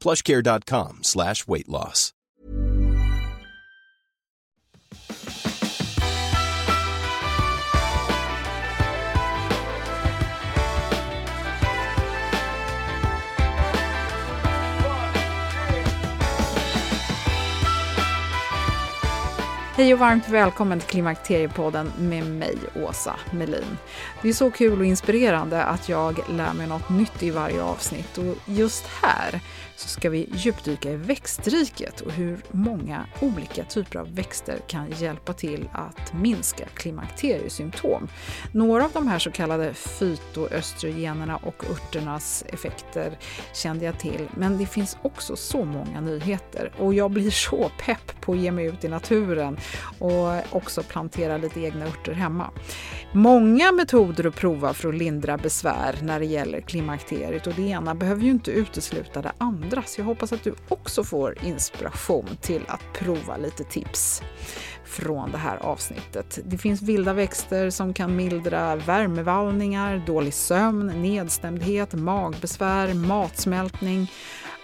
plushcare.com slash weight loss. Hej och varmt välkommen till Klimakteriepodden med mig, Åsa Melin. Det är så kul och inspirerande att jag lär mig något nytt i varje avsnitt och just här så ska vi djupdyka i växtriket och hur många olika typer av växter kan hjälpa till att minska klimakteriesymptom. Några av de här så kallade fytoöstrogenerna och örternas effekter kände jag till, men det finns också så många nyheter och jag blir så pepp på att ge mig ut i naturen och också plantera lite egna örter hemma. Många metoder att prova för att lindra besvär när det gäller klimakteriet och det ena behöver ju inte utesluta det andra så jag hoppas att du också får inspiration till att prova lite tips från det här avsnittet. Det finns vilda växter som kan mildra värmevallningar, dålig sömn, nedstämdhet, magbesvär, matsmältning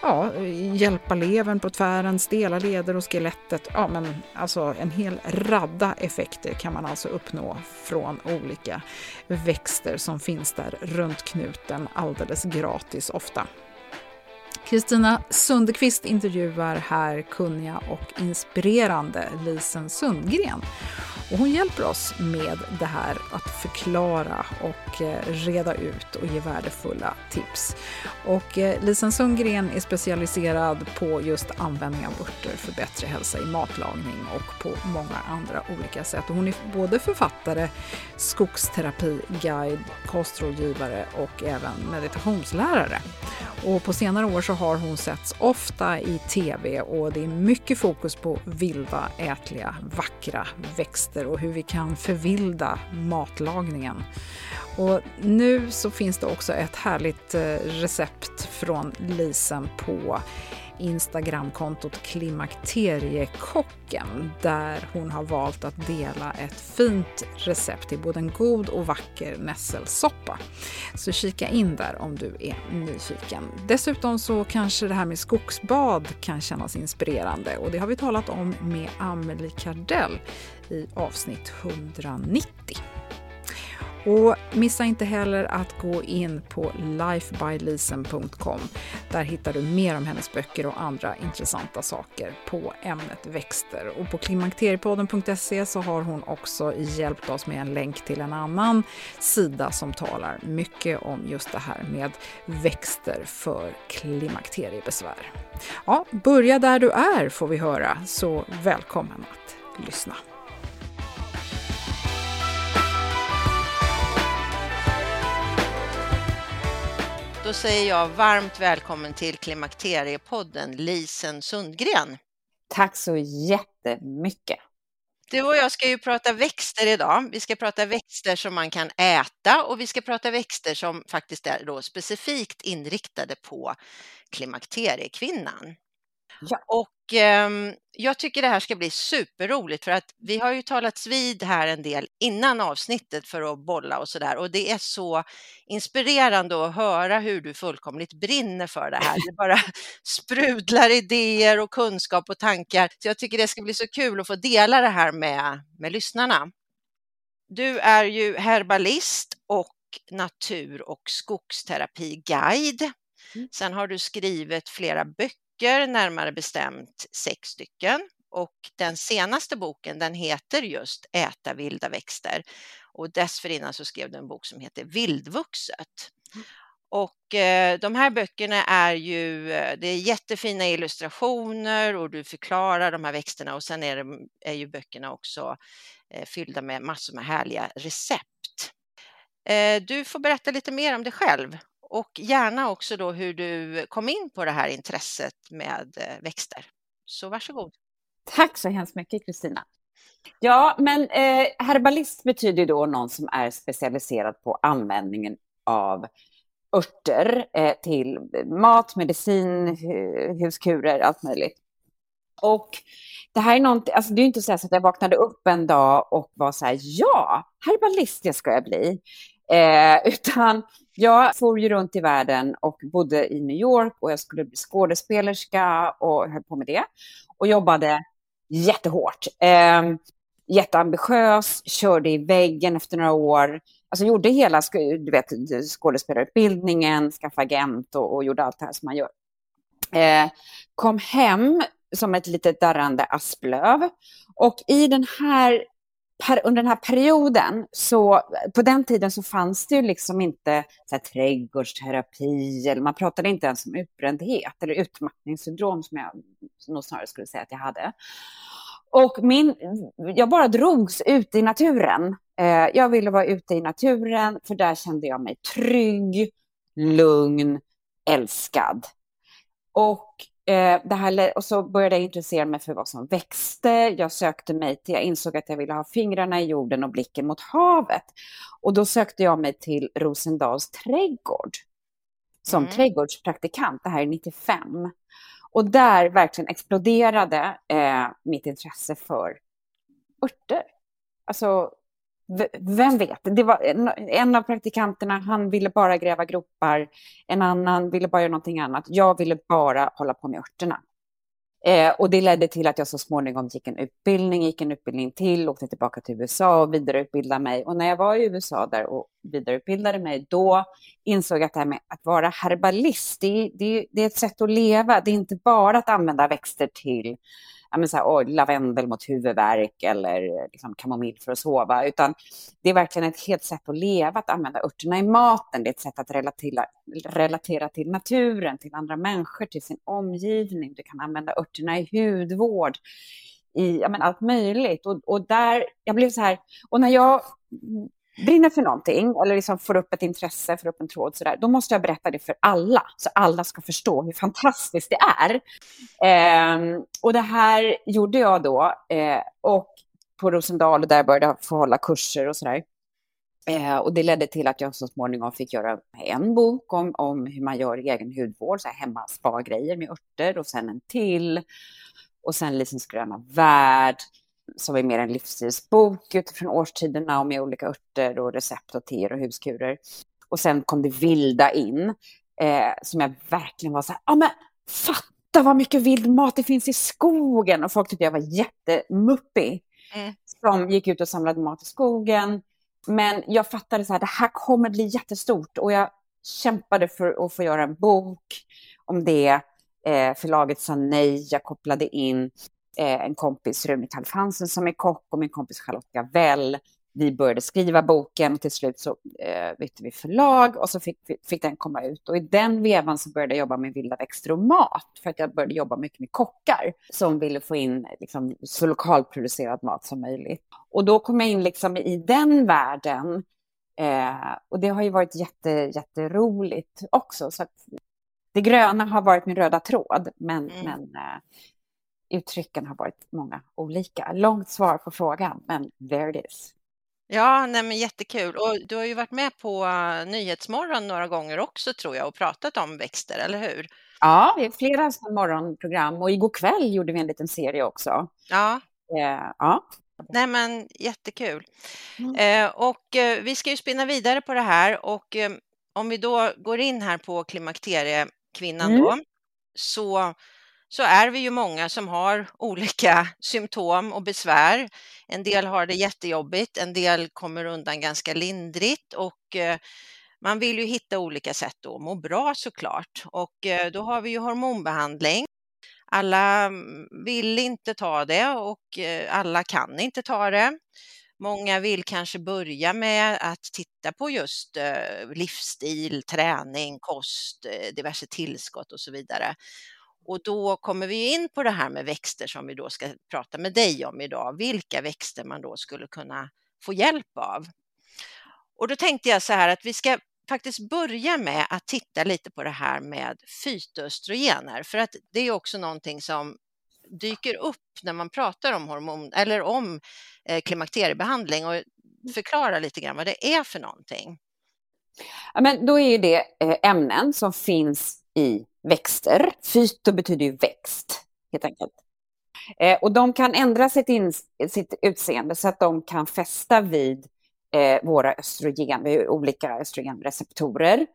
ja, hjälpa levern på tvären, stela leder och skelettet. Ja, men alltså en hel radda effekter kan man alltså uppnå från olika växter som finns där runt knuten alldeles gratis ofta. Kristina Sundekvist intervjuar här kunniga och inspirerande Lisen Sundgren. Och hon hjälper oss med det här att förklara och eh, reda ut och ge värdefulla tips. Och eh, Lisen Sundgren är specialiserad på just användning av örter för bättre hälsa i matlagning och på många andra olika sätt. Och hon är både författare, skogsterapiguide, kostrådgivare och även meditationslärare. Och på senare år så har hon setts ofta i tv och det är mycket fokus på vilda, ätliga, vackra växter och hur vi kan förvilda matlagningen. Och nu så finns det också ett härligt eh, recept från Lisen på Instagramkontot Klimakteriekocken där hon har valt att dela ett fint recept till både en god och vacker nässelsoppa. Så kika in där om du är nyfiken. Dessutom så kanske det här med skogsbad kan kännas inspirerande och det har vi talat om med Amelie Kardell i avsnitt 190. Och missa inte heller att gå in på lifebylisen.com. Där hittar du mer om hennes böcker och andra intressanta saker på ämnet växter. Och på klimakteriepodden.se så har hon också hjälpt oss med en länk till en annan sida som talar mycket om just det här med växter för klimakteriebesvär. Ja, börja där du är får vi höra, så välkommen att lyssna. Då säger jag varmt välkommen till Klimakteriepodden, Lisen Sundgren. Tack så jättemycket. Du och jag ska ju prata växter idag. Vi ska prata växter som man kan äta och vi ska prata växter som faktiskt är då specifikt inriktade på klimakteriekvinnan. Ja. Och eh, jag tycker det här ska bli superroligt för att vi har ju talats vid här en del innan avsnittet för att bolla och sådär och det är så inspirerande att höra hur du fullkomligt brinner för det här. Det bara sprudlar idéer och kunskap och tankar. Så jag tycker det ska bli så kul att få dela det här med, med lyssnarna. Du är ju herbalist och natur och skogsterapiguide. Mm. Sen har du skrivit flera böcker, närmare bestämt sex stycken. Och den senaste boken den heter just Äta vilda växter. Och dessförinnan så skrev du en bok som heter Vildvuxet. Mm. Och eh, de här böckerna är ju, eh, det är jättefina illustrationer och du förklarar de här växterna och sen är, det, är ju böckerna också eh, fyllda med massor med härliga recept. Eh, du får berätta lite mer om dig själv och gärna också då hur du kom in på det här intresset med eh, växter. Så varsågod. Tack så hemskt mycket Kristina. Ja, men eh, herbalist betyder då någon som är specialiserad på användningen av örter eh, till mat, medicin, huskurer, allt möjligt. Och det här är någonting, alltså det är inte så att jag vaknade upp en dag och var så här, ja, herbalist det ska jag bli. Eh, utan jag for ju runt i världen och bodde i New York och jag skulle bli skådespelerska och höll på med det. Och jobbade jättehårt. Eh, jätteambitiös, körde i väggen efter några år. Alltså gjorde hela du vet, skådespelarutbildningen, skaffade agent och, och gjorde allt det här som man gör. Eh, kom hem som ett litet darrande asplöv. Och i den här under den här perioden, så på den tiden så fanns det ju liksom inte så här, trädgårdsterapi, eller man pratade inte ens om utbrändhet eller utmattningssyndrom som jag nog snarare skulle säga att jag hade. Och min, jag bara drogs ut i naturen. Eh, jag ville vara ute i naturen, för där kände jag mig trygg, lugn, älskad. Och Eh, det här, och så började jag intressera mig för vad som växte. Jag sökte mig till, jag insåg att jag ville ha fingrarna i jorden och blicken mot havet. Och då sökte jag mig till Rosendals trädgård som mm. trädgårdspraktikant, det här är 95. Och där verkligen exploderade eh, mitt intresse för örter. Alltså vem vet? Det var en, en, av praktikanterna, han ville bara gräva gropar. En annan ville bara göra någonting annat. Jag ville bara hålla på med örterna. Eh, och det ledde till att jag så småningom gick en utbildning, gick en utbildning till, åkte tillbaka till USA och vidareutbildade mig. Och när jag var i USA där och vidareutbildade mig, då insåg jag att det här med att vara herbalist, det, det, det är ett sätt att leva. Det är inte bara att använda växter till ja, men så här, oh, lavendel mot huvudvärk eller liksom, kamomill för att sova, utan det är verkligen ett helt sätt att leva, att använda örterna i maten. Det är ett sätt att relatera, relatera till naturen, till andra människor, till sin omgivning. Du kan använda örterna i hudvård, i ja, men allt möjligt. Och, och där, jag blev så här, och när jag brinner för någonting eller liksom får upp ett intresse, får upp en tråd sådär, då måste jag berätta det för alla, så alla ska förstå hur fantastiskt det är. Eh, och det här gjorde jag då, eh, och på Rosendal, och där började jag få hålla kurser och sådär. Eh, och det ledde till att jag så småningom fick göra en bok om, om hur man gör egen hudvård, så här hemma spa-grejer med örter, och sen en till. Och sen Lisens gröna värld som är mer en livsstilsbok utifrån årstiderna och med olika örter och recept och teer och huskurer. Och sen kom det vilda in, eh, som jag verkligen var så här, ja ah, men fatta vad mycket vild mat det finns i skogen. Och folk tyckte jag var jättemuppig mm. som gick ut och samlade mat i skogen. Men jag fattade så här, det här kommer bli jättestort och jag kämpade för att få göra en bok om det. Eh, förlaget sa nej, jag kopplade in eh, en kompis, Rune Kalfansen, som är kock och min kompis Charlotte Gavell. Vi började skriva boken och till slut så eh, bytte vi förlag och så fick, fick den komma ut. Och i den vevan så började jag jobba med vilda växter och mat för att jag började jobba mycket med kockar som ville få in liksom, så lokalproducerad mat som möjligt. Och då kom jag in liksom i den världen Eh, och det har ju varit jätte, jätteroligt också. Så det gröna har varit min röda tråd, men, mm. men eh, uttrycken har varit många olika. Långt svar på frågan, men there it is. Ja, nej men jättekul. Och du har ju varit med på uh, Nyhetsmorgon några gånger också tror jag och pratat om växter, eller hur? Ja, vi har flera morgonprogram och igår kväll gjorde vi en liten serie också. Ja. Eh, ja. Nej men jättekul. Mm. Eh, och eh, vi ska ju spinna vidare på det här och eh, om vi då går in här på klimakteriekvinnan mm. då så, så är vi ju många som har olika symptom och besvär. En del har det jättejobbigt, en del kommer undan ganska lindrigt och eh, man vill ju hitta olika sätt att må bra såklart och eh, då har vi ju hormonbehandling. Alla mm, vill inte ta det och eh, alla kan inte ta det. Många vill kanske börja med att titta på just livsstil, träning, kost, diverse tillskott och så vidare. Och då kommer vi in på det här med växter som vi då ska prata med dig om idag. Vilka växter man då skulle kunna få hjälp av. Och då tänkte jag så här att vi ska faktiskt börja med att titta lite på det här med fytoöstrogener, för att det är också någonting som dyker upp när man pratar om hormon eller om eh, klimakteriebehandling och förklara lite grann vad det är för någonting. Ja, men då är det eh, ämnen som finns i växter. Fyto betyder ju växt, helt enkelt. Eh, och de kan ändra sitt, in, sitt utseende så att de kan fästa vid eh, våra östrogen, vid olika östrogenreceptorer.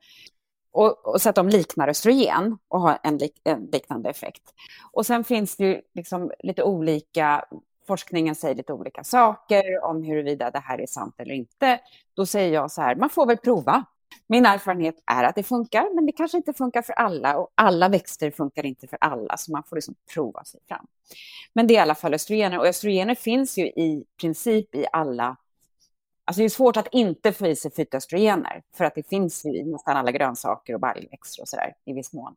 Och, och, så att de liknar östrogen och har en, lik, en, liknande effekt. Och sen finns det ju liksom lite olika, forskningen säger lite olika saker om huruvida det här är sant eller inte. Då säger jag så här, man får väl prova. Min erfarenhet är att det funkar, men det kanske inte funkar för alla och alla växter funkar inte för alla, så man får liksom prova sig fram. Men det är i alla fall östrogener och östrogener finns ju i princip i alla Alltså det är svårt att inte få i sig fytoöstrogener, för att det finns i nästan alla grönsaker och baljväxter och sådär i viss mån.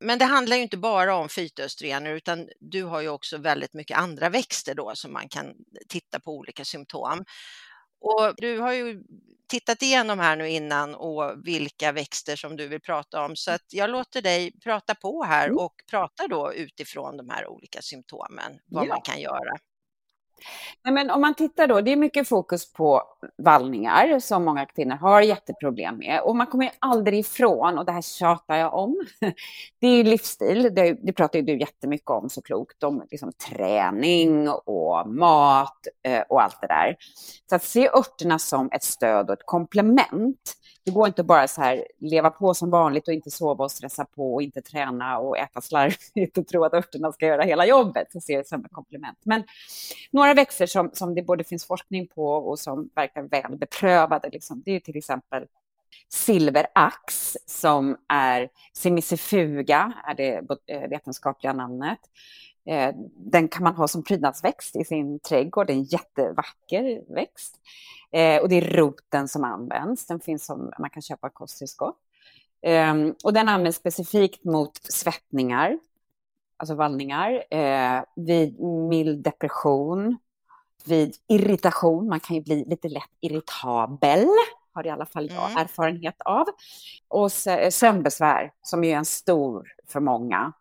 Men det handlar ju inte bara om fytoöstrogener, utan du har ju också väldigt mycket andra växter då som man kan titta på olika symptom. Och du har ju tittat igenom här nu innan och vilka växter som du vill prata om, så att jag låter dig prata på här mm. och prata då utifrån de här olika symptomen, vad ja. man kan göra. Nej, men om man tittar då, det är mycket fokus på vallningar som många kvinnor har jätteproblem med. Och man kommer aldrig ifrån, och det här tjatar jag om, det är livsstil. Det, det pratar ju du jättemycket om så klokt, om liksom träning och mat eh, och allt det där. Så att se örterna som ett stöd och ett komplement det går inte bara så här leva på som vanligt och inte sova och stressa på och inte träna och äta slarvigt och tro att örterna ska göra hela jobbet. Så ser det som ett komplement. Men några växter som, som det både finns forskning på och som verkar väl beprövade, liksom, det är till exempel silverax som är semicifuga, är det eh, vetenskapliga namnet. Eh, den kan man ha som prydnadsväxt i sin trädgård, det är en jättevacker växt. Eh, och det är roten som används, den finns som man kan köpa kosttillskott. Ehm, och den används specifikt mot svettningar, alltså vallningar, eh, vid mild depression, vid irritation, man kan ju bli lite lätt irritabel, har i alla fall jag mm. erfarenhet av. Och sömnbesvär, som är en stor för många.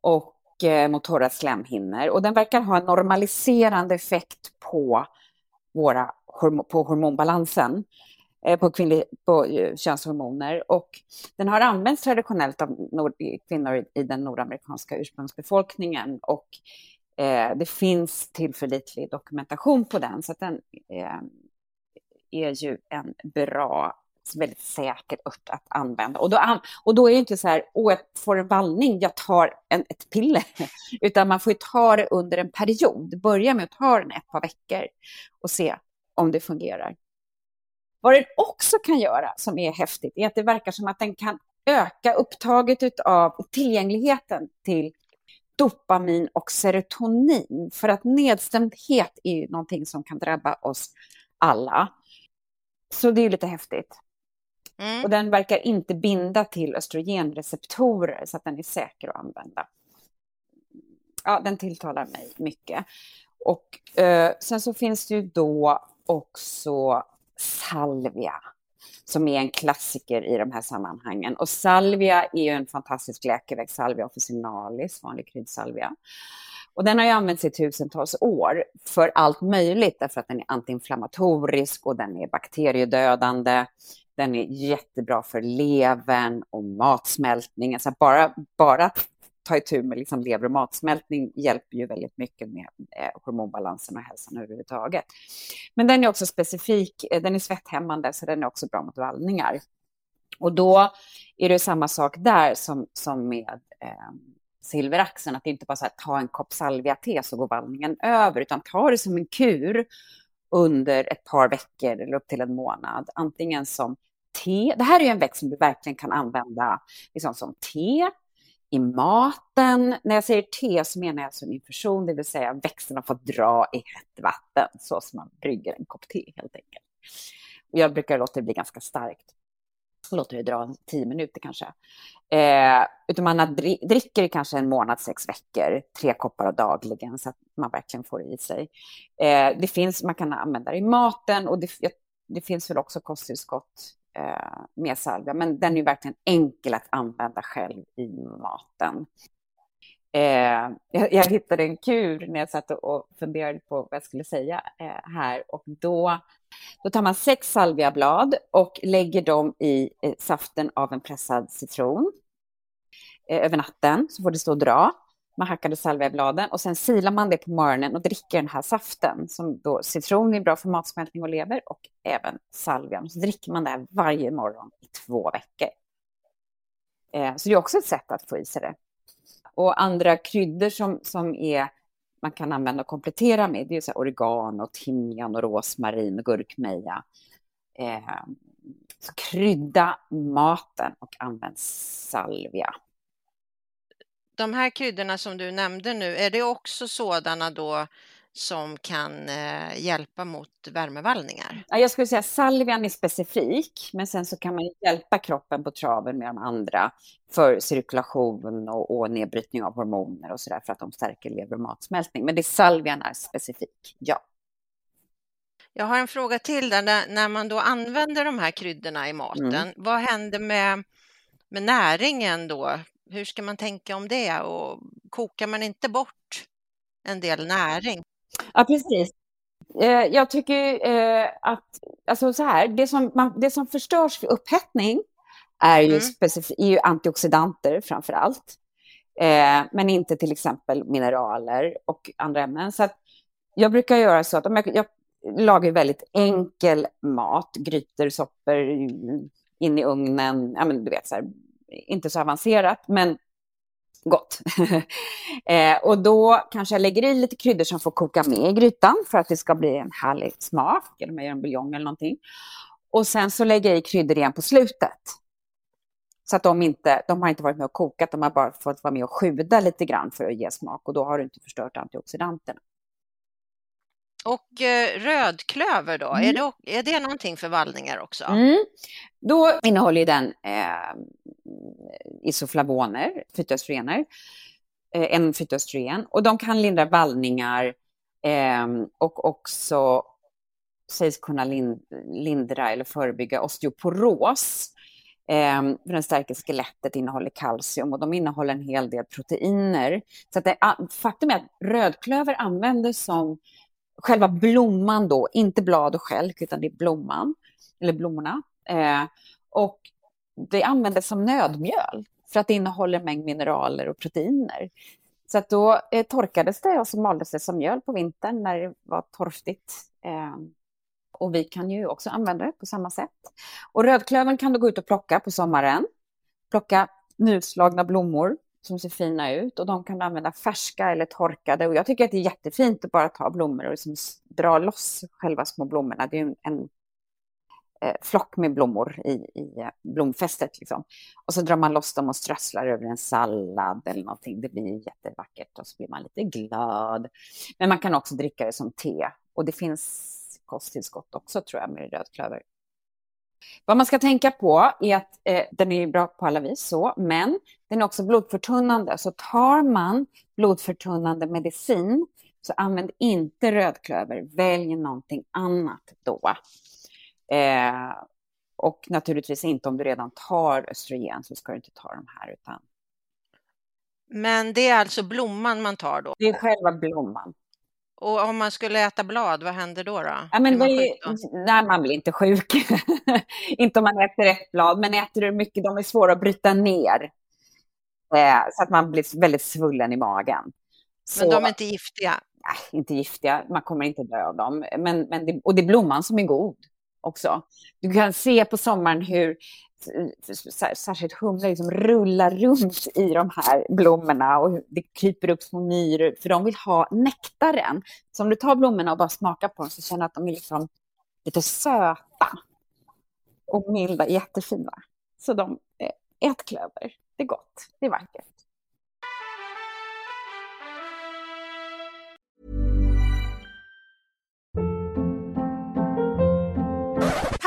Och och mot torra slemhinnor. Och den verkar ha en normaliserande effekt på, våra, på hormonbalansen, eh, på, kvinnlig, på eh, könshormoner. Och den har använts traditionellt av nord, kvinnor i den nordamerikanska ursprungsbefolkningen. Och eh, det finns tillförlitlig dokumentation på den, så den eh, är ju en bra väldigt säker ört att använda. Och då, och då är det inte så här, åh, jag får en vallning, jag tar en, ett piller. Utan man får ta det under en period. Börja med att ta den ett par veckor och se om det fungerar. Vad den också kan göra, som är häftigt, är att det verkar som att den kan öka upptaget av tillgängligheten till dopamin och serotonin. För att nedstämdhet är ju någonting som kan drabba oss alla. Så det är lite häftigt. Mm. Och den verkar inte binda till östrogenreceptorer så att den är säker att använda. Ja, den tilltalar mig mycket. Och eh, sen så finns det ju då också salvia som är en klassiker i de här sammanhangen. Och salvia är ju en fantastisk läkeväxt, salvia officinalis, vanlig kryddsalvia. Och den har ju använts i tusentals år för allt möjligt, därför att den är antiinflammatorisk och den är bakteriedödande. Den är jättebra för levern och matsmältningen. Så alltså, bara, bara ta itu med liksom lever och matsmältning hjälper ju väldigt mycket med eh, hormonbalansen och hälsan överhuvudtaget. Men den är också specifik, eh, den är svetthämmande så den är också bra mot vallningar. Och då är det samma sak där som, som med eh, silveraxen, att det inte bara så här, ta en kopp salvia-te så går vallningen över, utan ta det som en kur under ett par veckor eller upp till en månad. Antingen som te, det här är ju en växt som du verkligen kan använda liksom som te, i maten. När jag säger te så menar jag som infusion, det vill säga växten har fått dra i hett vatten så som man brygger en kopp te helt enkelt. Jag brukar låta det bli ganska starkt. Låter det dra tio minuter kanske. Eh, utan man dricker kanske en månad, sex veckor, tre koppar dagligen så att man verkligen får i sig. Eh, det finns, man kan använda det i maten och det, det finns väl också kosttillskott eh, med salvia, men den är verkligen enkel att använda själv i maten. Eh, jag, jag, hittade en kur när jag satt och funderade på vad jag skulle säga eh, här och då, då tar man sex salviablad och lägger dem i eh, saften av en pressad citron eh, över natten så får det stå och dra Man hackade salviabladen och sen silar man det på morgonen och dricker den här saften. Som då, citron är bra för matsmältning och lever och även salvian. Så dricker man det här varje morgon i två veckor. Eh, så det är också ett sätt att få i sig det. Och andra kryddor som, som är, man kan använda och komplettera med, det är så här oregano, timjan och rosmarin och gurkmeja. Eh, så krydda maten och använd salvia de här kryddorna som du nämnde nu, är det också sådana då som kan eh, hjälpa mot värmevallningar? Jag skulle säga salvian är specifik, men sen så kan man hjälpa kroppen på traven med de andra för cirkulation och, och nedbrytning av hormoner och så där för att de stärker lever och matsmältning. Men det salvian är specifik, ja. Jag har en fråga till där. När man då använder de här kryddorna i maten, mm. vad händer med, med näringen då? Hur ska man tänka om det och kokar man inte bort en del näring? Ja, precis. Eh, jag tycker eh, att, alltså så här, det som, man, det som förstörs för upphettning är ju, mm. specif- är ju antioxidanter framför allt. Eh, men inte till exempel mineraler och andra ämnen. Så jag brukar göra så att om jag, jag lagar väldigt enkel mat, grytor, soppor, in i ugnen, ja men du vet så här, inte så avancerat, men gott. eh, och då kanske jag lägger i lite kryddor som får koka med i grytan för att det ska bli en härlig smak, eller om jag gör en buljong eller någonting. Och sen så lägger jag i kryddor igen på slutet. Så att de inte, de har inte varit med och kokat, de har bara fått vara med och sjuda lite grann för att ge smak och då har du inte förstört antioxidanterna. Och eh, rödklöver då, mm. är, det, är det någonting för vallningar också? Mm. Då innehåller den eh, Eh, isoflavoner, fytoöstrogener, eh, en fytoöstrogen, och de kan lindra vallningar eh, och också sägs kunna lindra eller förebygga osteoporos. Eh, den stärker skelettet, innehåller kalcium och de innehåller en hel del proteiner. Så att det, ah, faktum är att rödklöver användes som själva blomman då, inte blad och skälk, utan det är blomman, eller blommorna. Eh, och det användes som nödmjöl för att det innehåller en mängd mineraler och proteiner. Så att då eh, torkades det och så maldes det som mjöl på vintern när det var torftigt. Eh, och vi kan ju också använda det på samma sätt. Och rödklövern kan du gå ut och plocka på sommaren. Plocka nyslagna blommor som ser fina ut och de kan du använda färska eller torkade. Och jag tycker att det är jättefint att bara ta blommor och liksom dra loss själva små blommorna. Det är en, en Eh, flock med blommor i, i eh, blomfästet. Liksom. Och så drar man loss dem och strösslar över en sallad eller någonting. Det blir jättevackert och så blir man lite glad. Men man kan också dricka det som te och det finns kosttillskott också tror jag med rödklöver. Vad man ska tänka på är att eh, den är bra på alla vis, så, men den är också blodförtunnande. Så tar man blodförtunnande medicin så använd inte rödklöver. Välj någonting annat då. Eh, och naturligtvis inte om du redan tar östrogen så ska du inte ta de här. Utan... Men det är alltså blomman man tar då? Det är själva blomman. Och om man skulle äta blad, vad händer då? då? Ja, men man, det, nej, man blir inte sjuk. inte om man äter ett blad, men äter du mycket, de är svåra att bryta ner. Eh, så att man blir väldigt svullen i magen. Så, men de är inte giftiga? Nej, inte giftiga, man kommer inte dö av dem. Men, men det, och det är blomman som är god också. Du kan se på sommaren hur särskilt humlor liksom rullar runt i de här blommorna och det kryper upp små myror, för de vill ha nektaren. Så om du tar blommorna och bara smakar på dem så känner du att de är liksom lite söta och milda, jättefina. Så de, eh, ät klöver, det är gott, det är vackert.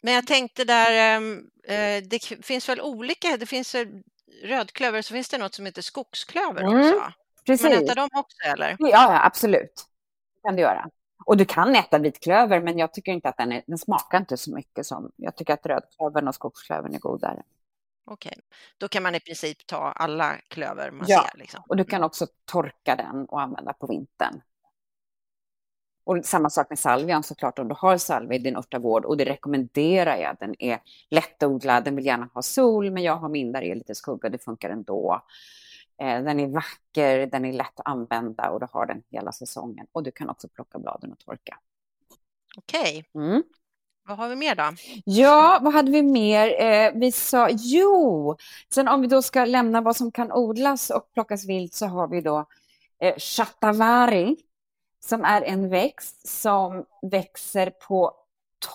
Men jag tänkte där, ehm, eh, det finns väl olika, det finns rödklöver, så finns det något som heter skogsklöver mm, också. Precis. Kan man äta dem också eller? Ja, absolut. Det kan du göra. Och du kan äta vitklöver, men jag tycker inte att den, är, den smakar inte så mycket som, jag tycker att rödklövern och skogsklövern är godare. Okej, då kan man i princip ta alla klöver man ja. ser? Liksom. och du kan mm. också torka den och använda på vintern. Och samma sak med salvian såklart, om du har salvia i din örtagård och det rekommenderar jag. Den är lättodlad, den vill gärna ha sol, men jag har min där det är lite skugga, det funkar ändå. Eh, den är vacker, den är lätt att använda och du har den hela säsongen. Och du kan också plocka bladen och torka. Okej. Mm. Vad har vi mer då? Ja, vad hade vi mer? Eh, vi sa, jo, sen om vi då ska lämna vad som kan odlas och plockas vilt så har vi då eh, shatavari som är en växt som växer på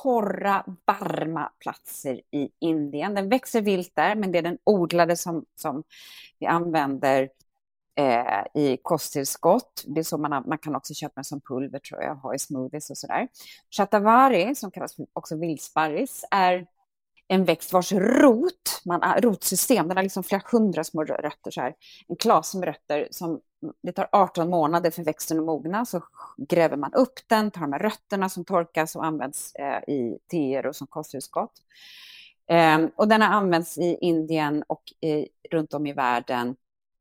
torra, varma platser i Indien. Den växer vilt där, men det är den odlade som, som vi använder eh, i kosttillskott. Det är så man, man kan också köpa den som pulver, tror jag, ha i smoothies och sådär. Shatavari, som kallas också vildsparris, är en växt vars rot, man, rotsystem, den har liksom flera hundra små rötter, så här. en klas med rötter som det tar 18 månader för växten att mogna, så gräver man upp den, tar de här rötterna som torkas och används eh, i teer och som kosttillskott. Eh, och den har använts i Indien och i, runt om i världen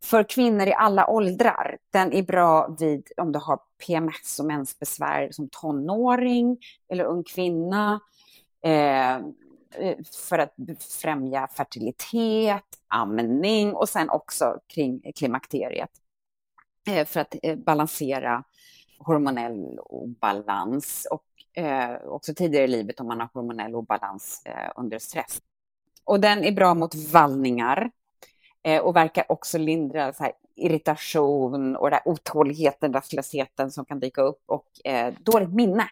för kvinnor i alla åldrar. Den är bra vid om du har PMS och mensbesvär som tonåring eller ung kvinna. Eh, för att främja fertilitet, amning och sen också kring klimakteriet. Eh, för att eh, balansera hormonell obalans och eh, också tidigare i livet om man har hormonell obalans under stress. Och den är bra mot vallningar och verkar också lindra så här, irritation och den där otåligheten, rastlösheten som kan dyka upp och eh, dåligt minne.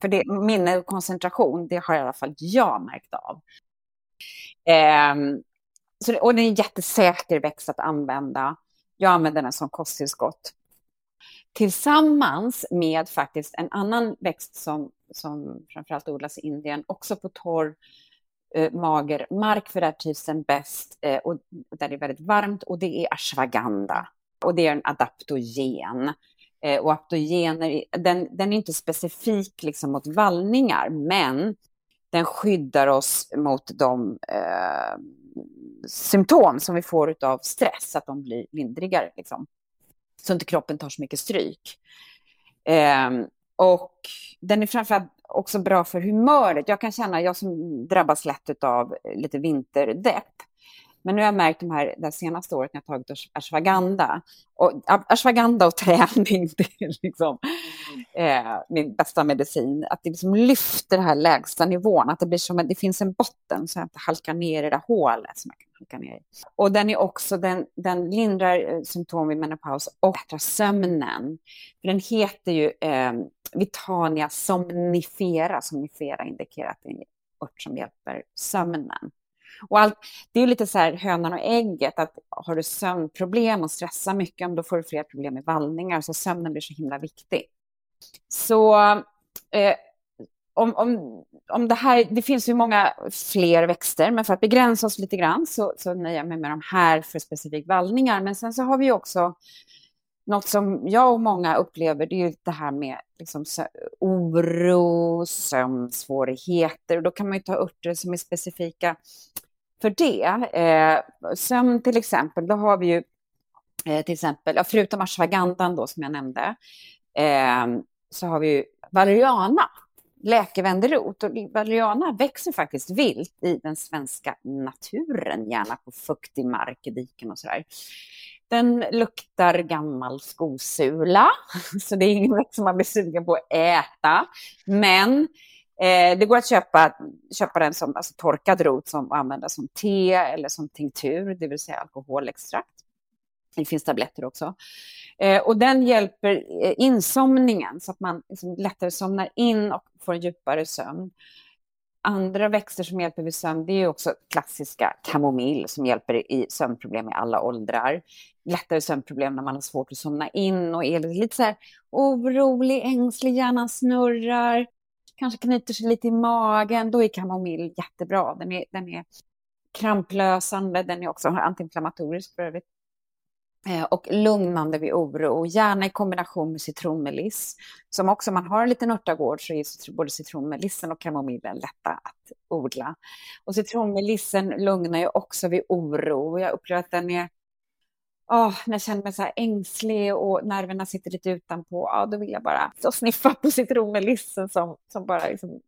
För det, minne och koncentration, det har i alla fall jag märkt av. Eh, så, och det är en jättesäker växt att använda. Jag använder den som kosttillskott. Tillsammans med faktiskt en annan växt som, som framförallt odlas i Indien, också på torr, eh, mager mark, för där trivs den bäst eh, och där det är väldigt varmt, och det är ashwagandha. Och det är en adaptogen. Eh, och aptogener, den, den är inte specifik liksom mot vallningar, men den skyddar oss mot de eh, symptom som vi får av stress, att de blir lindrigare. Liksom. Så inte kroppen tar så mycket stryk. Eh, och den är framförallt också bra för humöret. Jag kan känna, jag som drabbas lätt av lite vinterdepp, men nu har jag märkt de här, det senaste året när jag tagit ashwagandha. Och ashwagandha och träning, det är liksom eh, min bästa medicin. Att det liksom lyfter den här lägsta nivån, att det blir som att det finns en botten så att jag inte halkar ner i det hålet som jag kan halka ner i. Och den är också, den, den lindrar eh, symptom vid menopaus och bättrar sömnen. Den heter ju eh, Vitania somnifera, somnifera indikerar att det är en ört som hjälper sömnen. Och allt, det är lite så här hönan och ägget, att har du sömnproblem och stressar mycket, då får du fler problem med vallningar, så sömnen blir så himla viktig. Så eh, om, om, om det här, det finns ju många fler växter, men för att begränsa oss lite grann så, så nöjer jag mig med de här för specifikt vallningar. Men sen så har vi också något som jag och många upplever, det är ju det här med liksom, oro, sömnsvårigheter. Och då kan man ju ta örter som är specifika för det. Eh, sömn till exempel, då har vi ju eh, till exempel, förutom ashwagandan då som jag nämnde, eh, så har vi ju valeriana, läkevänderot. Och valeriana växer faktiskt vilt i den svenska naturen, gärna på fuktig mark, i diken och sådär. Den luktar gammal skosula, så det är ingen växt som man blir sugen på att äta. Men Eh, det går att köpa, köpa den som alltså, torkad rot som använda som te eller som tinktur, det vill säga alkoholextrakt. Det finns tabletter också. Eh, och den hjälper eh, insomningen så att man liksom lättare somnar in och får en djupare sömn. Andra växter som hjälper vid sömn det är också klassiska kamomill som hjälper i sömnproblem i alla åldrar. Lättare sömnproblem när man har svårt att somna in och är lite så här orolig, ängslig, hjärnan snurrar kanske knyter sig lite i magen, då är kamomill jättebra. Den är, den är kramplösande, den är också antiinflammatorisk för övrigt. Eh, och lugnande vid oro, och gärna i kombination med citronmeliss. Som också, om man har en liten örtagård så är både citronmelissen och kamomillen lätta att odla. Och citronmelissen lugnar ju också vid oro. Jag upplever att den är oh, när jag känner mig så här ängslig och nerverna sitter lite utanpå, ja, då vill jag bara så sniffa på citronmelissen som, som bara liksom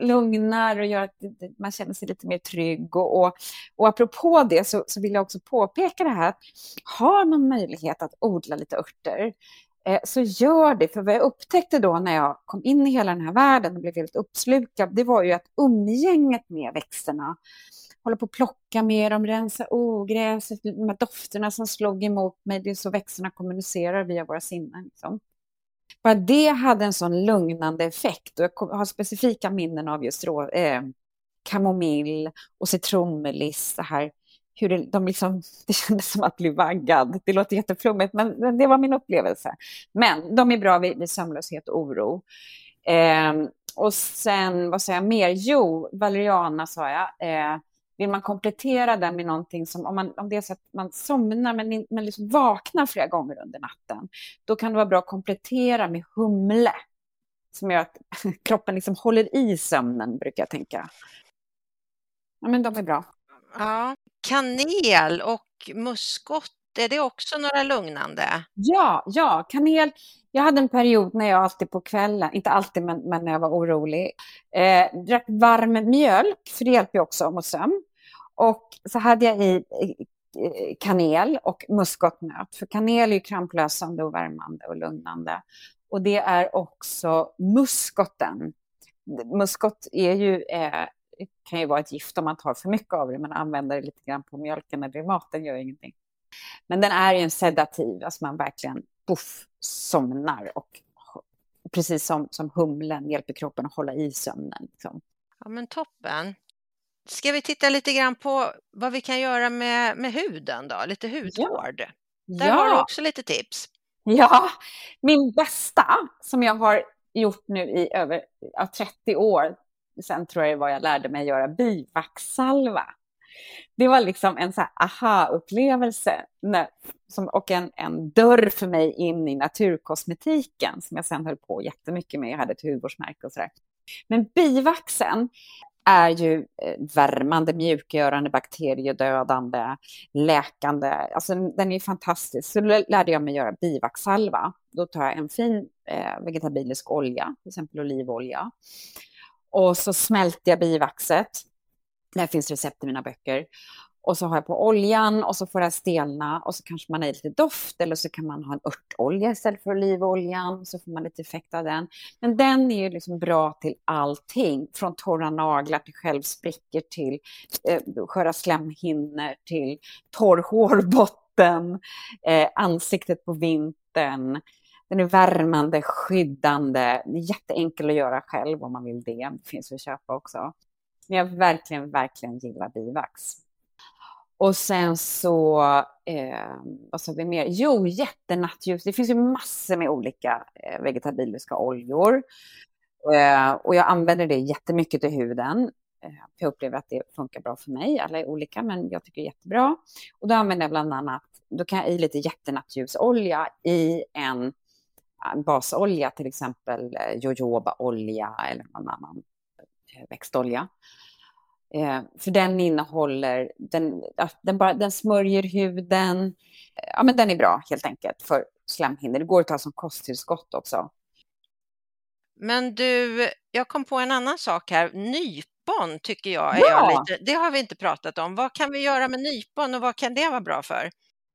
lugnar och gör att man känner sig lite mer trygg. Och, och, och apropå det så, så vill jag också påpeka det här att har man möjlighet att odla lite örter eh, så gör det. För vad jag upptäckte då när jag kom in i hela den här världen och blev helt uppslukad, det var ju att umgänget med växterna hålla på att plocka med dem, rensa ogräset, de här dofterna som slog emot mig, det är så växterna kommunicerar via våra sinnen. Liksom. Bara det hade en sån lugnande effekt och jag har specifika minnen av just rå, eh, kamomill och citronmeliss, det här hur det, de liksom, det kändes som att bli vaggad. Det låter jätteflummigt, men det var min upplevelse. Men de är bra vid, vid sömnlöshet och oro. Eh, och sen, vad säger jag mer? Jo, valeriana sa jag. Eh, vill man komplettera den med någonting som, om, man, om det är så att man somnar men, men liksom vaknar flera gånger under natten, då kan det vara bra att komplettera med humle, som gör att kroppen liksom håller i sömnen, brukar jag tänka. Ja, men de är bra. Ja, kanel och muskot, är det också några lugnande? Ja, ja, kanel. Jag hade en period när jag alltid på kvällen, inte alltid men, men när jag var orolig, eh, drack varm mjölk, för det hjälper ju också mot sömn. Och så hade jag i kanel och muskotnöt. För kanel är ju kramplösande och värmande och lugnande. Och det är också muskoten. Muskot är ju, eh, kan ju vara ett gift om man tar för mycket av det, men använder det lite grann på mjölken eller i maten gör ingenting. Men den är ju en sedativ, alltså man verkligen puff, somnar och precis som, som humlen hjälper kroppen att hålla i sömnen. Liksom. Ja men toppen. Ska vi titta lite grann på vad vi kan göra med, med huden då, lite hudvård? Ja. Där ja. har du också lite tips. Ja, min bästa som jag har gjort nu i över ja, 30 år, sen tror jag det var jag lärde mig göra bivaxsalva det var liksom en så aha-upplevelse och en, en dörr för mig in i naturkosmetiken som jag sen höll på jättemycket med. Jag hade ett hudvårdsmärke och sådär. Men bivaxen är ju eh, värmande, mjukgörande, bakteriedödande, läkande. Alltså den är fantastisk. Så lärde jag mig göra bivaxsalva. Då tar jag en fin eh, vegetabilisk olja, till exempel olivolja. Och så smälter jag bivaxet. Där finns recept i mina böcker. Och så har jag på oljan och så får det stelna och så kanske man har lite doft eller så kan man ha en örtolja istället för olivoljan så får man lite effekt av den. Men den är ju liksom bra till allting, från torra naglar till självsprickor till eh, sköra slemhinnor till torr hårbotten, eh, ansiktet på vintern. Den är värmande, skyddande, jätteenkel att göra själv om man vill det. Det finns att köpa också. Men jag verkligen, verkligen gillar bivax. Och sen så, eh, vad sa vi mer? Jo, jättenattljus. Det finns ju massor med olika eh, vegetabiliska oljor. Eh, och jag använder det jättemycket till huden. Eh, jag upplever att det funkar bra för mig. Alla är olika, men jag tycker det är jättebra. Och då använder jag bland annat, då kan jag i lite jättenattljusolja i en eh, basolja, till exempel eh, jojobaolja eller någon annan växtolja. Eh, för den innehåller, den, den, bara, den smörjer huden. Ja, men den är bra helt enkelt för slemhinnor. Det går att ta som kosttillskott också. Men du, jag kom på en annan sak här. Nypon tycker jag är ja. jag lite, det har vi inte pratat om. Vad kan vi göra med nypon och vad kan det vara bra för?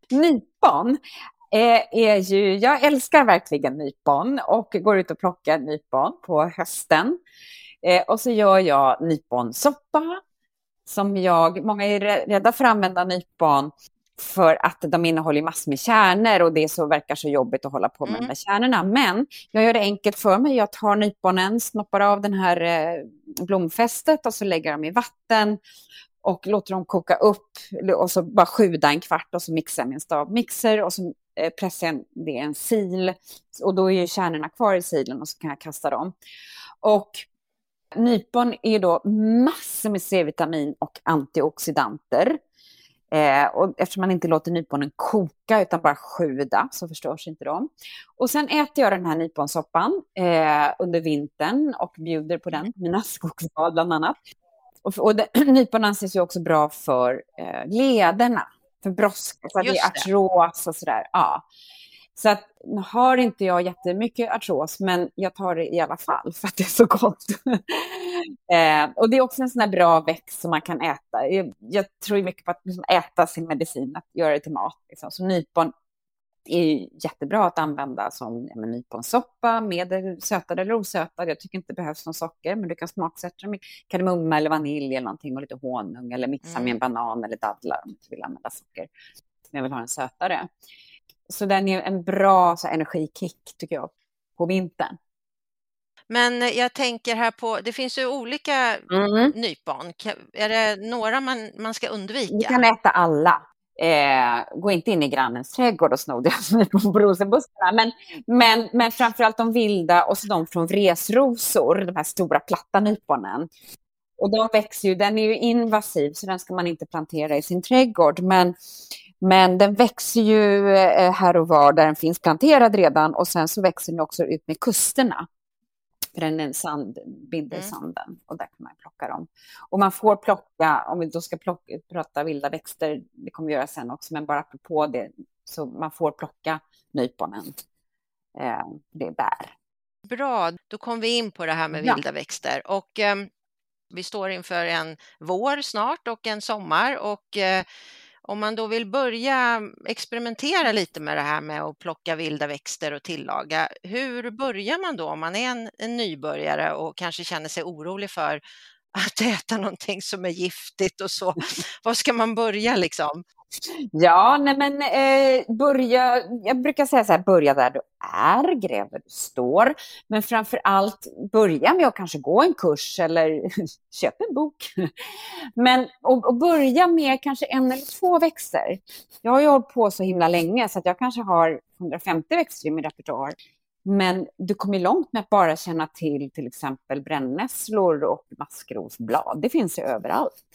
Nypon eh, är ju, jag älskar verkligen nypon och går ut och plockar nypon på hösten. Eh, och så gör jag nyponsoppa. Som jag, många är rädda för att använda nypon för att de innehåller massor med kärnor och det så verkar så jobbigt att hålla på med mm. de här kärnorna. Men jag gör det enkelt för mig. Jag tar nyponen, snoppar av den här eh, blomfästet och så lägger dem i vatten och låter dem koka upp och så bara sjuda en kvart och så mixar jag med en stavmixer och så eh, pressar jag det i en sil och då är ju kärnorna kvar i silen och så kan jag kasta dem. Och Nypon är då massor med C-vitamin och antioxidanter. Eh, och eftersom man inte låter nyponen koka utan bara sjuda så förstörs inte de. Och sen äter jag den här nyponsoppan eh, under vintern och bjuder på den, mina skogsbad bland annat. Och, och nypon anses ju också bra för eh, lederna, för brosk, för att det är artros och sådär. Ja. Så att, har inte jag jättemycket artros, men jag tar det i alla fall för att det är så gott. eh, och det är också en sån här bra växt som man kan äta. Jag, jag tror mycket på att liksom äta sin medicin, att göra det till mat. Liksom. Så nypon är jättebra att använda som ja, nyponsoppa, med sötad eller osötad. Jag tycker inte det behövs någon socker, men du kan smaksätta med kardemumma eller vanilj eller någonting och lite honung eller mixa mm. med en banan eller dadlar om du inte vill använda socker. Men jag vill ha en sötare. Så den är en bra så, energikick tycker jag på vintern. Men jag tänker här på, det finns ju olika mm. nypon. Är det några man, man ska undvika? Du kan äta alla. Eh, gå inte in i grannens trädgård och sno deras nypon på rosenbuskarna. Men, men, men framförallt de vilda och så de från vresrosor, de här stora platta nyponen. Och de växer ju, den är ju invasiv så den ska man inte plantera i sin trädgård. Men men den växer ju eh, här och var där den finns planterad redan och sen så växer den också ut med kusterna. För den är sand, binder mm. sanden och där kan man plocka dem. Och man får plocka, om vi då ska plocka, prata vilda växter, det kommer vi göra sen också, men bara på det, så man får plocka nyponen. Eh, det är bär. Bra, då kom vi in på det här med vilda ja. växter och eh, vi står inför en vår snart och en sommar och eh, om man då vill börja experimentera lite med det här med att plocka vilda växter och tillaga, hur börjar man då om man är en, en nybörjare och kanske känner sig orolig för att äta någonting som är giftigt och så. Var ska man börja liksom? Ja, nej men eh, börja, jag brukar säga så här, börja där du är, gräv där du står. Men framför allt börja med att kanske gå en kurs eller köp en bok. Men och, och, börja med kanske en eller två växter. Jag har ju hållit på så himla länge så att jag kanske har 150 växter i min repertoar. Men du kommer långt med att bara känna till till exempel brännässlor och maskrosblad. Det finns ju överallt.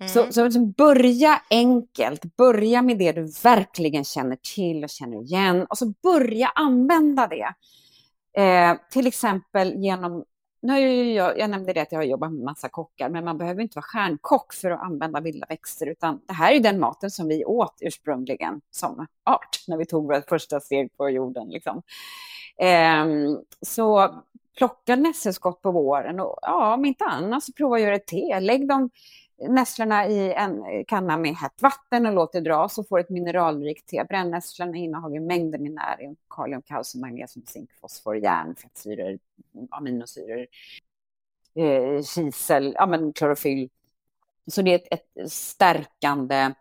Mm. Så, så liksom börja enkelt, börja med det du verkligen känner till och känner igen och så börja använda det. Eh, till exempel genom nu har jag, jag nämnde det att jag har jobbat med massa kockar, men man behöver inte vara stjärnkock för att använda vilda växter, utan det här är den maten som vi åt ursprungligen som art, när vi tog vårt första steg på jorden. Liksom. Eh, så plocka nässelskott på våren och ja, om inte annat så prova att göra ett te. Lägg dem nässlorna i en kanna med hett vatten och låt det dra så får ett mineralrikt te. Brännässlorna innehåller mängder med näring, kalium, kalcium, magnesium, zink, fosfor, järn, fettsyror, aminosyror, eh, kisel, ja, men klorofyll. Så det är ett, ett stärkande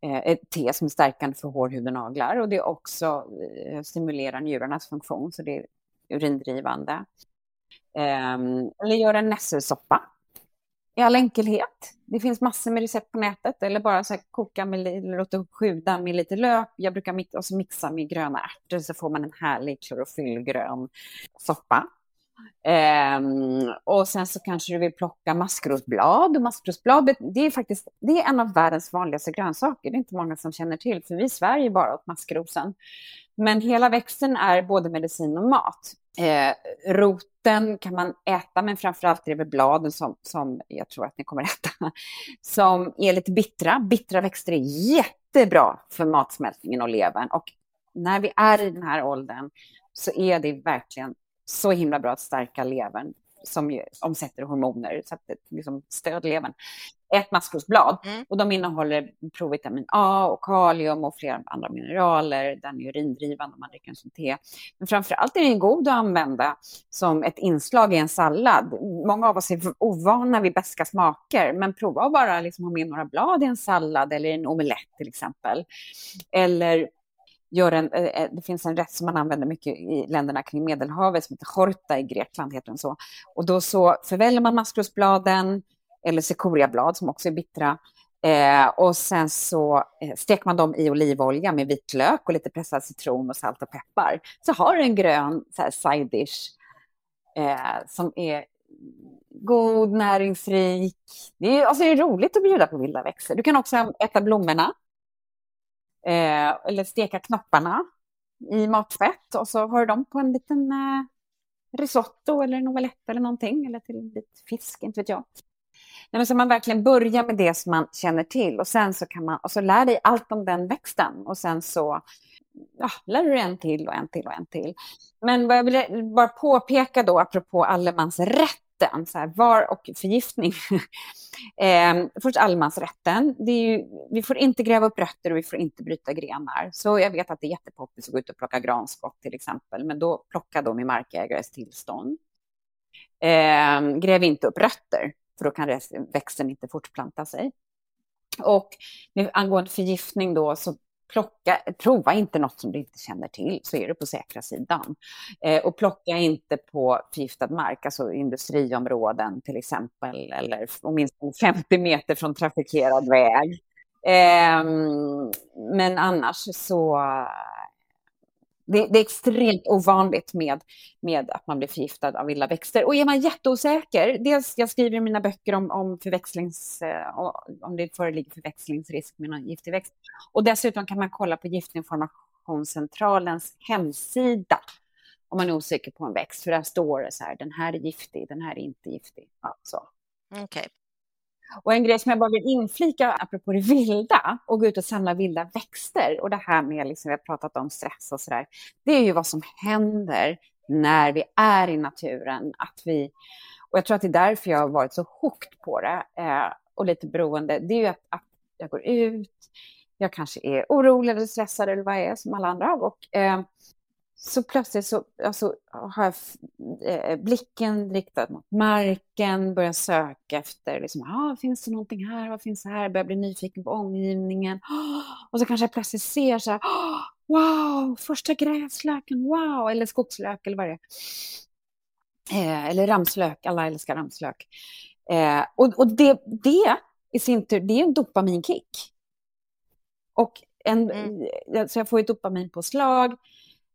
eh, ett te som är stärkande för hårhud och naglar och det också eh, stimulerar njurarnas funktion så det är urindrivande. Ehm, eller gör en nässelsoppa i all enkelhet. Det finns massor med recept på nätet eller bara så koka med, låta sjuda med lite lök. Jag brukar mix, och mixa med gröna ärtor så får man en härlig klorofyllgrön soppa. Um, och sen så kanske du vill plocka maskrosblad. Och maskrosblad det är faktiskt det är en av världens vanligaste grönsaker. Det är inte många som känner till, för vi i Sverige bara åt maskrosen. Men hela växten är både medicin och mat. Eh, roten kan man äta, men framförallt är det väl bladen som, som jag tror att ni kommer äta, som är lite bittra. Bittra växter är jättebra för matsmältningen och levern. Och när vi är i den här åldern så är det verkligen så himla bra att stärka levern som ju omsätter hormoner, så att det liksom stöder levern. Ett maskrosblad mm. och de innehåller provitamin A och kalium och flera andra mineraler. Den är urindrivande om man dricker som te. Men framför allt är den god att använda som ett inslag i en sallad. Många av oss är ovana vid beska smaker, men prova att bara liksom ha med några blad i en sallad eller en omelett till exempel. Eller gör en, eh, eh, det finns en rätt som man använder mycket i länderna kring Medelhavet som heter horta i Grekland, heter den så. Och då så förväller man maskrosbladen eller sekoriablad som också är bittra. Eh, och sen så eh, steker man dem i olivolja med vitlök och lite pressad citron och salt och peppar. Så har du en grön så här, side dish eh, som är god, näringsrik. Det är, alltså, det är roligt att bjuda på vilda växter. Du kan också äta blommorna Eh, eller steka knopparna i matfett och så har du dem på en liten eh, risotto eller en omelett eller någonting, eller till en bit fisk, inte vet jag. Nej, men så man verkligen börjar med det som man känner till och sen så kan man, och så lär dig allt om den växten och sen så ja, lär du dig en till och en till och en till. Men vad jag vill bara påpeka då, apropå allemansrätt, rätten, så här, var och förgiftning. eh, först allemansrätten. Det är ju, vi får inte gräva upp rötter och vi får inte bryta grenar. Så jag vet att det är jättepoppis att gå ut och plocka granskott till exempel, men då plocka dem i markägares tillstånd. Eh, gräv inte upp rötter, för då kan växten inte fortplanta sig. Och angående förgiftning då så plocka, prova inte något som du inte känner till, så är du på säkra sidan. Eh, och plocka inte på förgiftad mark, alltså industriområden till exempel, eller åtminstone 50 meter från trafikerad väg. Eh, men annars så det, det, är extremt ovanligt med, med att man blir förgiftad av vilda växter. Och är man jätteosäker, dels jag skriver i mina böcker om, om, förväxlings, eh, om det föreligger förväxlingsrisk med någon giftig växt. Och dessutom kan man kolla på Giftinformationscentralens hemsida om man är osäker på en växt. För där står det så här, den här är giftig, den här är inte giftig. Ja, Okay. Och en grej som jag bara vill inflika apropå det vilda och gå ut och samla vilda växter och det här med, liksom, vi har pratat om stress och sådär, det är ju vad som händer när vi är i naturen. Att vi, och jag tror att det är därför jag har varit så hooked på det eh, och lite beroende. Det är ju att, att jag går ut, jag kanske är orolig eller stressad eller vad jag är som alla andra. Och, eh, så plötsligt så alltså, har jag eh, blicken riktad mot marken, börjar söka efter, liksom, ah, finns det någonting här, vad finns det här, börjar bli nyfiken på omgivningen. och så kanske jag plötsligt ser så här, wow, första gräslöken, wow, eller skogslök eller vad det är. Eh, eller ramslök, alla älskar ramslök. Eh, och och det, det i sin tur, det är en dopaminkick. Och en, mm. så jag får ett dopaminpåslag Eh,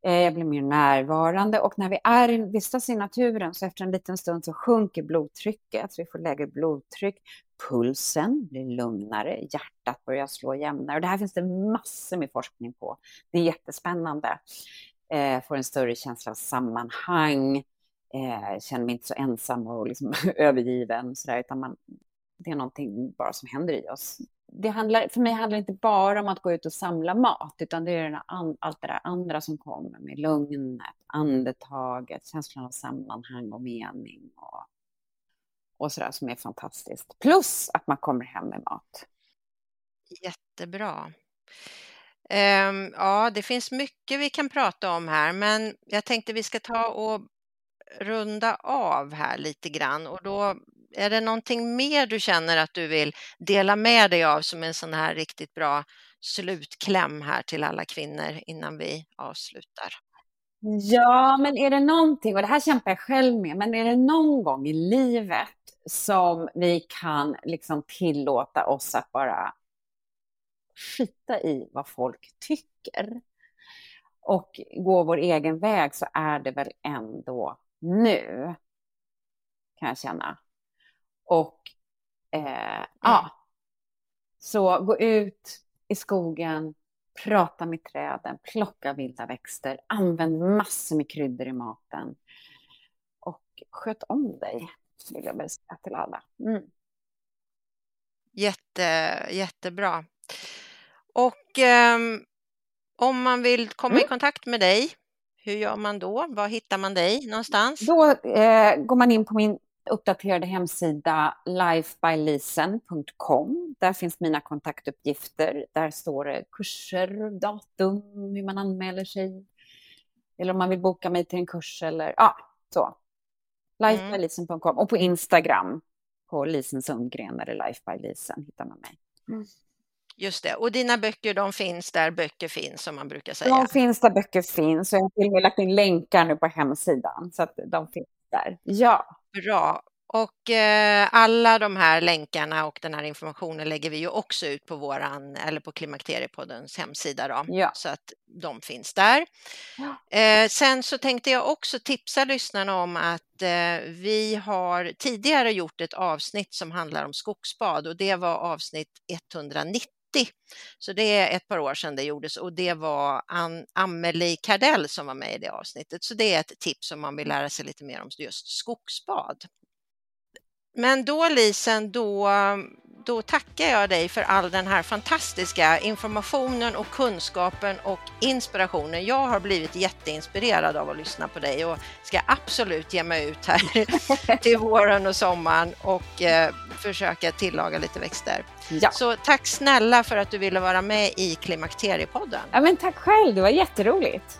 Eh, jag blir mer närvarande och när vi är vistas i naturen så efter en liten stund så sjunker blodtrycket, så vi får lägre blodtryck. Pulsen blir lugnare, hjärtat börjar slå jämnare. Och det här finns det massor med forskning på. Det är jättespännande. Eh, får en större känsla av sammanhang, eh, känner mig inte så ensam och liksom övergiven, så där, utan man, det är någonting bara som händer i oss det handlar, för mig handlar det inte bara om att gå ut och samla mat, utan det är allt det där andra som kommer med lugnet, andetaget, känslan av sammanhang och mening och, och sådär som är fantastiskt. Plus att man kommer hem med mat. Jättebra. Um, ja, det finns mycket vi kan prata om här, men jag tänkte vi ska ta och runda av här lite grann och då är det någonting mer du känner att du vill dela med dig av som en sån här riktigt bra slutkläm här till alla kvinnor innan vi avslutar? Ja, men är det någonting, och det här kämpar jag själv med, men är det någon gång i livet som vi kan liksom tillåta oss att bara skita i vad folk tycker och gå vår egen väg så är det väl ändå nu, kan jag känna. Och eh, ja, så gå ut i skogen, prata med träden, plocka vilda växter, använd massor med kryddor i maten. Och sköt om dig, vill jag väl säga till alla. Mm. Jätte, jättebra. Och eh, om man vill komma mm. i kontakt med dig, hur gör man då? Var hittar man dig någonstans? Då eh, går man in på min uppdaterade hemsida lifebylisen.com. Där finns mina kontaktuppgifter. Där står det kurser, datum, hur man anmäler sig. Eller om man vill boka mig till en kurs eller ja, så. Lifebylisen.com och på Instagram på Lisen Sundgren eller Lifebylisen hittar man mig. Mm. Just det, och dina böcker de finns där böcker finns som man brukar säga. De finns där böcker finns och jag har till och med lagt in länkar nu på hemsidan så att de finns där. Ja. Bra. Och eh, alla de här länkarna och den här informationen lägger vi ju också ut på våran eller på Klimakteriepoddens hemsida då, ja. så att de finns där. Ja. Eh, sen så tänkte jag också tipsa lyssnarna om att eh, vi har tidigare gjort ett avsnitt som handlar om skogsbad och det var avsnitt 190 så det är ett par år sedan det gjordes och det var An Amelie Kardell som var med i det avsnittet. Så det är ett tips om man vill lära sig lite mer om just skogsbad. Men då Lisen, då, då tackar jag dig för all den här fantastiska informationen och kunskapen och inspirationen. Jag har blivit jätteinspirerad av att lyssna på dig och ska absolut ge mig ut här till våren och sommaren och eh, försöka tillaga lite växter. Ja. Så tack snälla för att du ville vara med i Klimakteriepodden. Ja, men tack själv, det var jätteroligt.